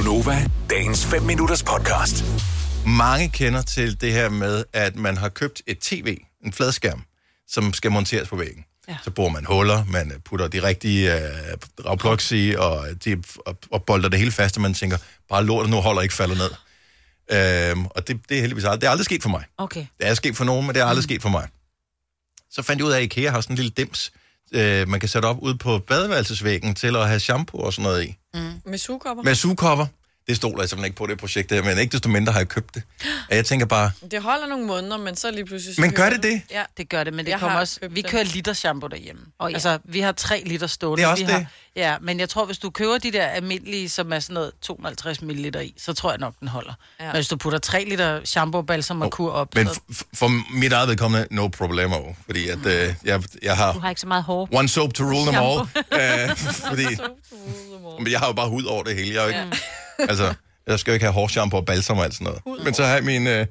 Gunova, dagens 5 minutters podcast. Mange kender til det her med, at man har købt et tv, en fladskærm, som skal monteres på væggen. Ja. Så bruger man huller, man putter de rigtige uh, ragplugs i, og, de, og, og bolder det hele fast, og man tænker, bare lort, nu holder ikke falder ned. Øhm, og det, det er heldigvis aldrig, det er aldrig sket for mig. Okay. Det er sket for nogen, men det er aldrig mm. sket for mig. Så fandt jeg ud af, at IKEA har sådan en lille dims, øh, man kan sætte op ude på badeværelsesvæggen til at have shampoo og sådan noget i. Med sugekopper? Med sugekopper. Det stoler jeg simpelthen ikke på det projekt her, men ikke desto mindre har jeg købt det. Og jeg tænker bare, Det holder nogle måneder, men så lige pludselig... Så men gør det det? Ja. Det gør det, men det Jeg kommer også... Vi kører liter shampoo derhjemme. Åh, ja. Altså, vi har tre liter stående. Det er også vi det. Har, ja, men jeg tror, hvis du køber de der almindelige, som er sådan noget 250 ml i, så tror jeg nok, den holder. Ja. Ja. Men hvis du putter 3 liter shampoo, balsam og kur op, Men så, f- for mit eget vedkommende, no problemo. Fordi at, øh, jeg, jeg har Du har ikke så meget hår. one soap to rule them all. Øh, fordi men jeg har jo bare hud over det hele. Jeg, er jo ikke, altså, jeg skal jo ikke have hårshampoo og balsam og alt sådan noget. Men så har jeg mine øh,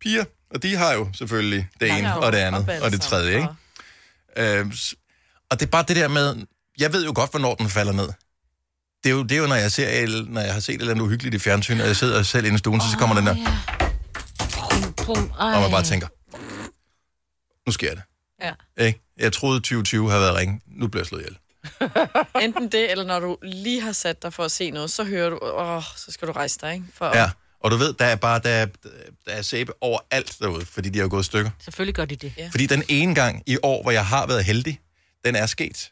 piger, og de har jo selvfølgelig det ene Ja, og det andet balsam og det tredje. Ikke? og- Øh, og det er bare det der med, jeg ved jo godt, hvornår den falder ned. Det er jo, det er jo når, jeg ser, når jeg har set et eller andet uhyggeligt i fjernsyn, og jeg sidder selv inde i stuen, så, så kommer den der, Pum, pum. Ej. og man bare tænker, nu sker det. Ja. Ikke? Jeg troede 2020 havde været ringe. Nu bliver jeg slået ihjel. Enten det, eller når du lige har sat dig for at se noget, så hører du, åh, så skal du rejse dig, ikke? For, Ja. Og du ved, der er bare der er, der er sæbe overalt derude, fordi de har jo gået i stykker. Selvfølgelig gør de det. Ja. Fordi den ene gang i år, hvor jeg har været heldig, den er sket.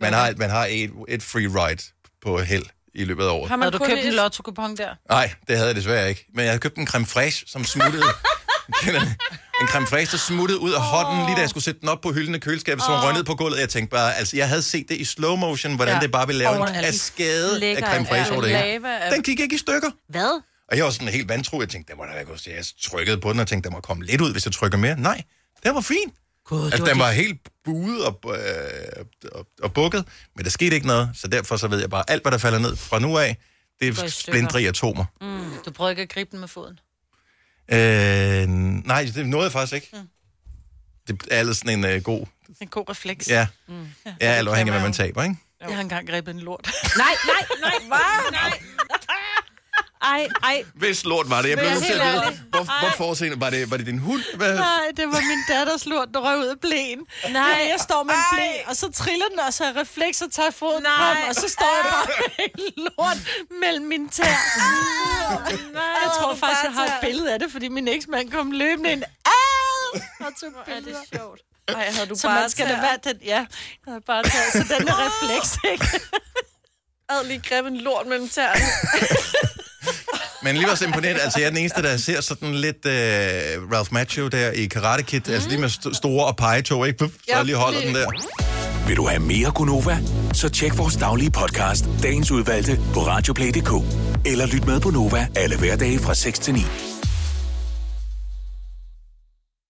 Man har, man har et, et free ride på held i løbet af året. Har man havde du kun købt en et- lotto der? Nej, det havde jeg desværre ikke. Men jeg havde købt en creme fraiche, som smuttede... en creme fraiche, der smuttede ud af hånden, lige da jeg skulle sætte den op på hylden i køleskabet, som røg ned på gulvet. Jeg tænkte bare, altså jeg havde set det i slow motion, hvordan ja. Det bare ville lave en Overalt. kaskade af creme fraiche over det hele. af... Den gik ikke i stykker. Hvad? Og jeg var sådan helt vantro. Jeg tænkte, det må da godt. Jeg trykkede på den og tænkte, der må komme lidt ud, hvis jeg trykker mere. Nej, det var fint. God, Altså, den var helt buet og, øh, og, og bukket, men der skete ikke noget, så derfor så ved jeg bare, alt hvad der falder ned fra nu af, det er i atomer. Du prøver ikke at gribe den med foden? Øh, nej, det nåede jeg faktisk ikke. Det er ellers sådan en øh, god... En god refleks. Ja, ja alt afhængig af, hvad man taber, ikke? Jeg har engang grebet en lort. Nej, nej, nej. Hvad? Nej. Ej, ej. Hvis lort var det. Jeg blev nødt til at vide, hvor, hvor var det? Var det din hund? Hvad? Nej, det var min datters lort, der røg ud af blæen. Nej. Jeg står med en blæ, og så triller den, og så har refleks og tager foden Nej. frem, og så står jeg bare med en lort mellem mine tær. Jeg tror faktisk, jeg har et billede af det, fordi min eksmand kom løbende ind. Au! Og tog Er det billeder. sjovt. Ej, havde du Så bare man skal da taget- være den, ja, jeg har bare taget, så den er refleks, ikke? havde lige grebet en lort mellem tæerne. Men lige var så imponeret. Altså, jeg er den eneste, der ser sådan lidt uh, Ralph Macchio der i Karate Kid. Mm. Altså lige med st- store og pegetog, ikke? Puff, så Ja, jeg lige holder den der. Vil du have mere Gunova? Så tjek vores daglige podcast, dagens udvalgte, på radioplay.dk. Eller lyt med på Nova alle hverdage fra 6 til 9.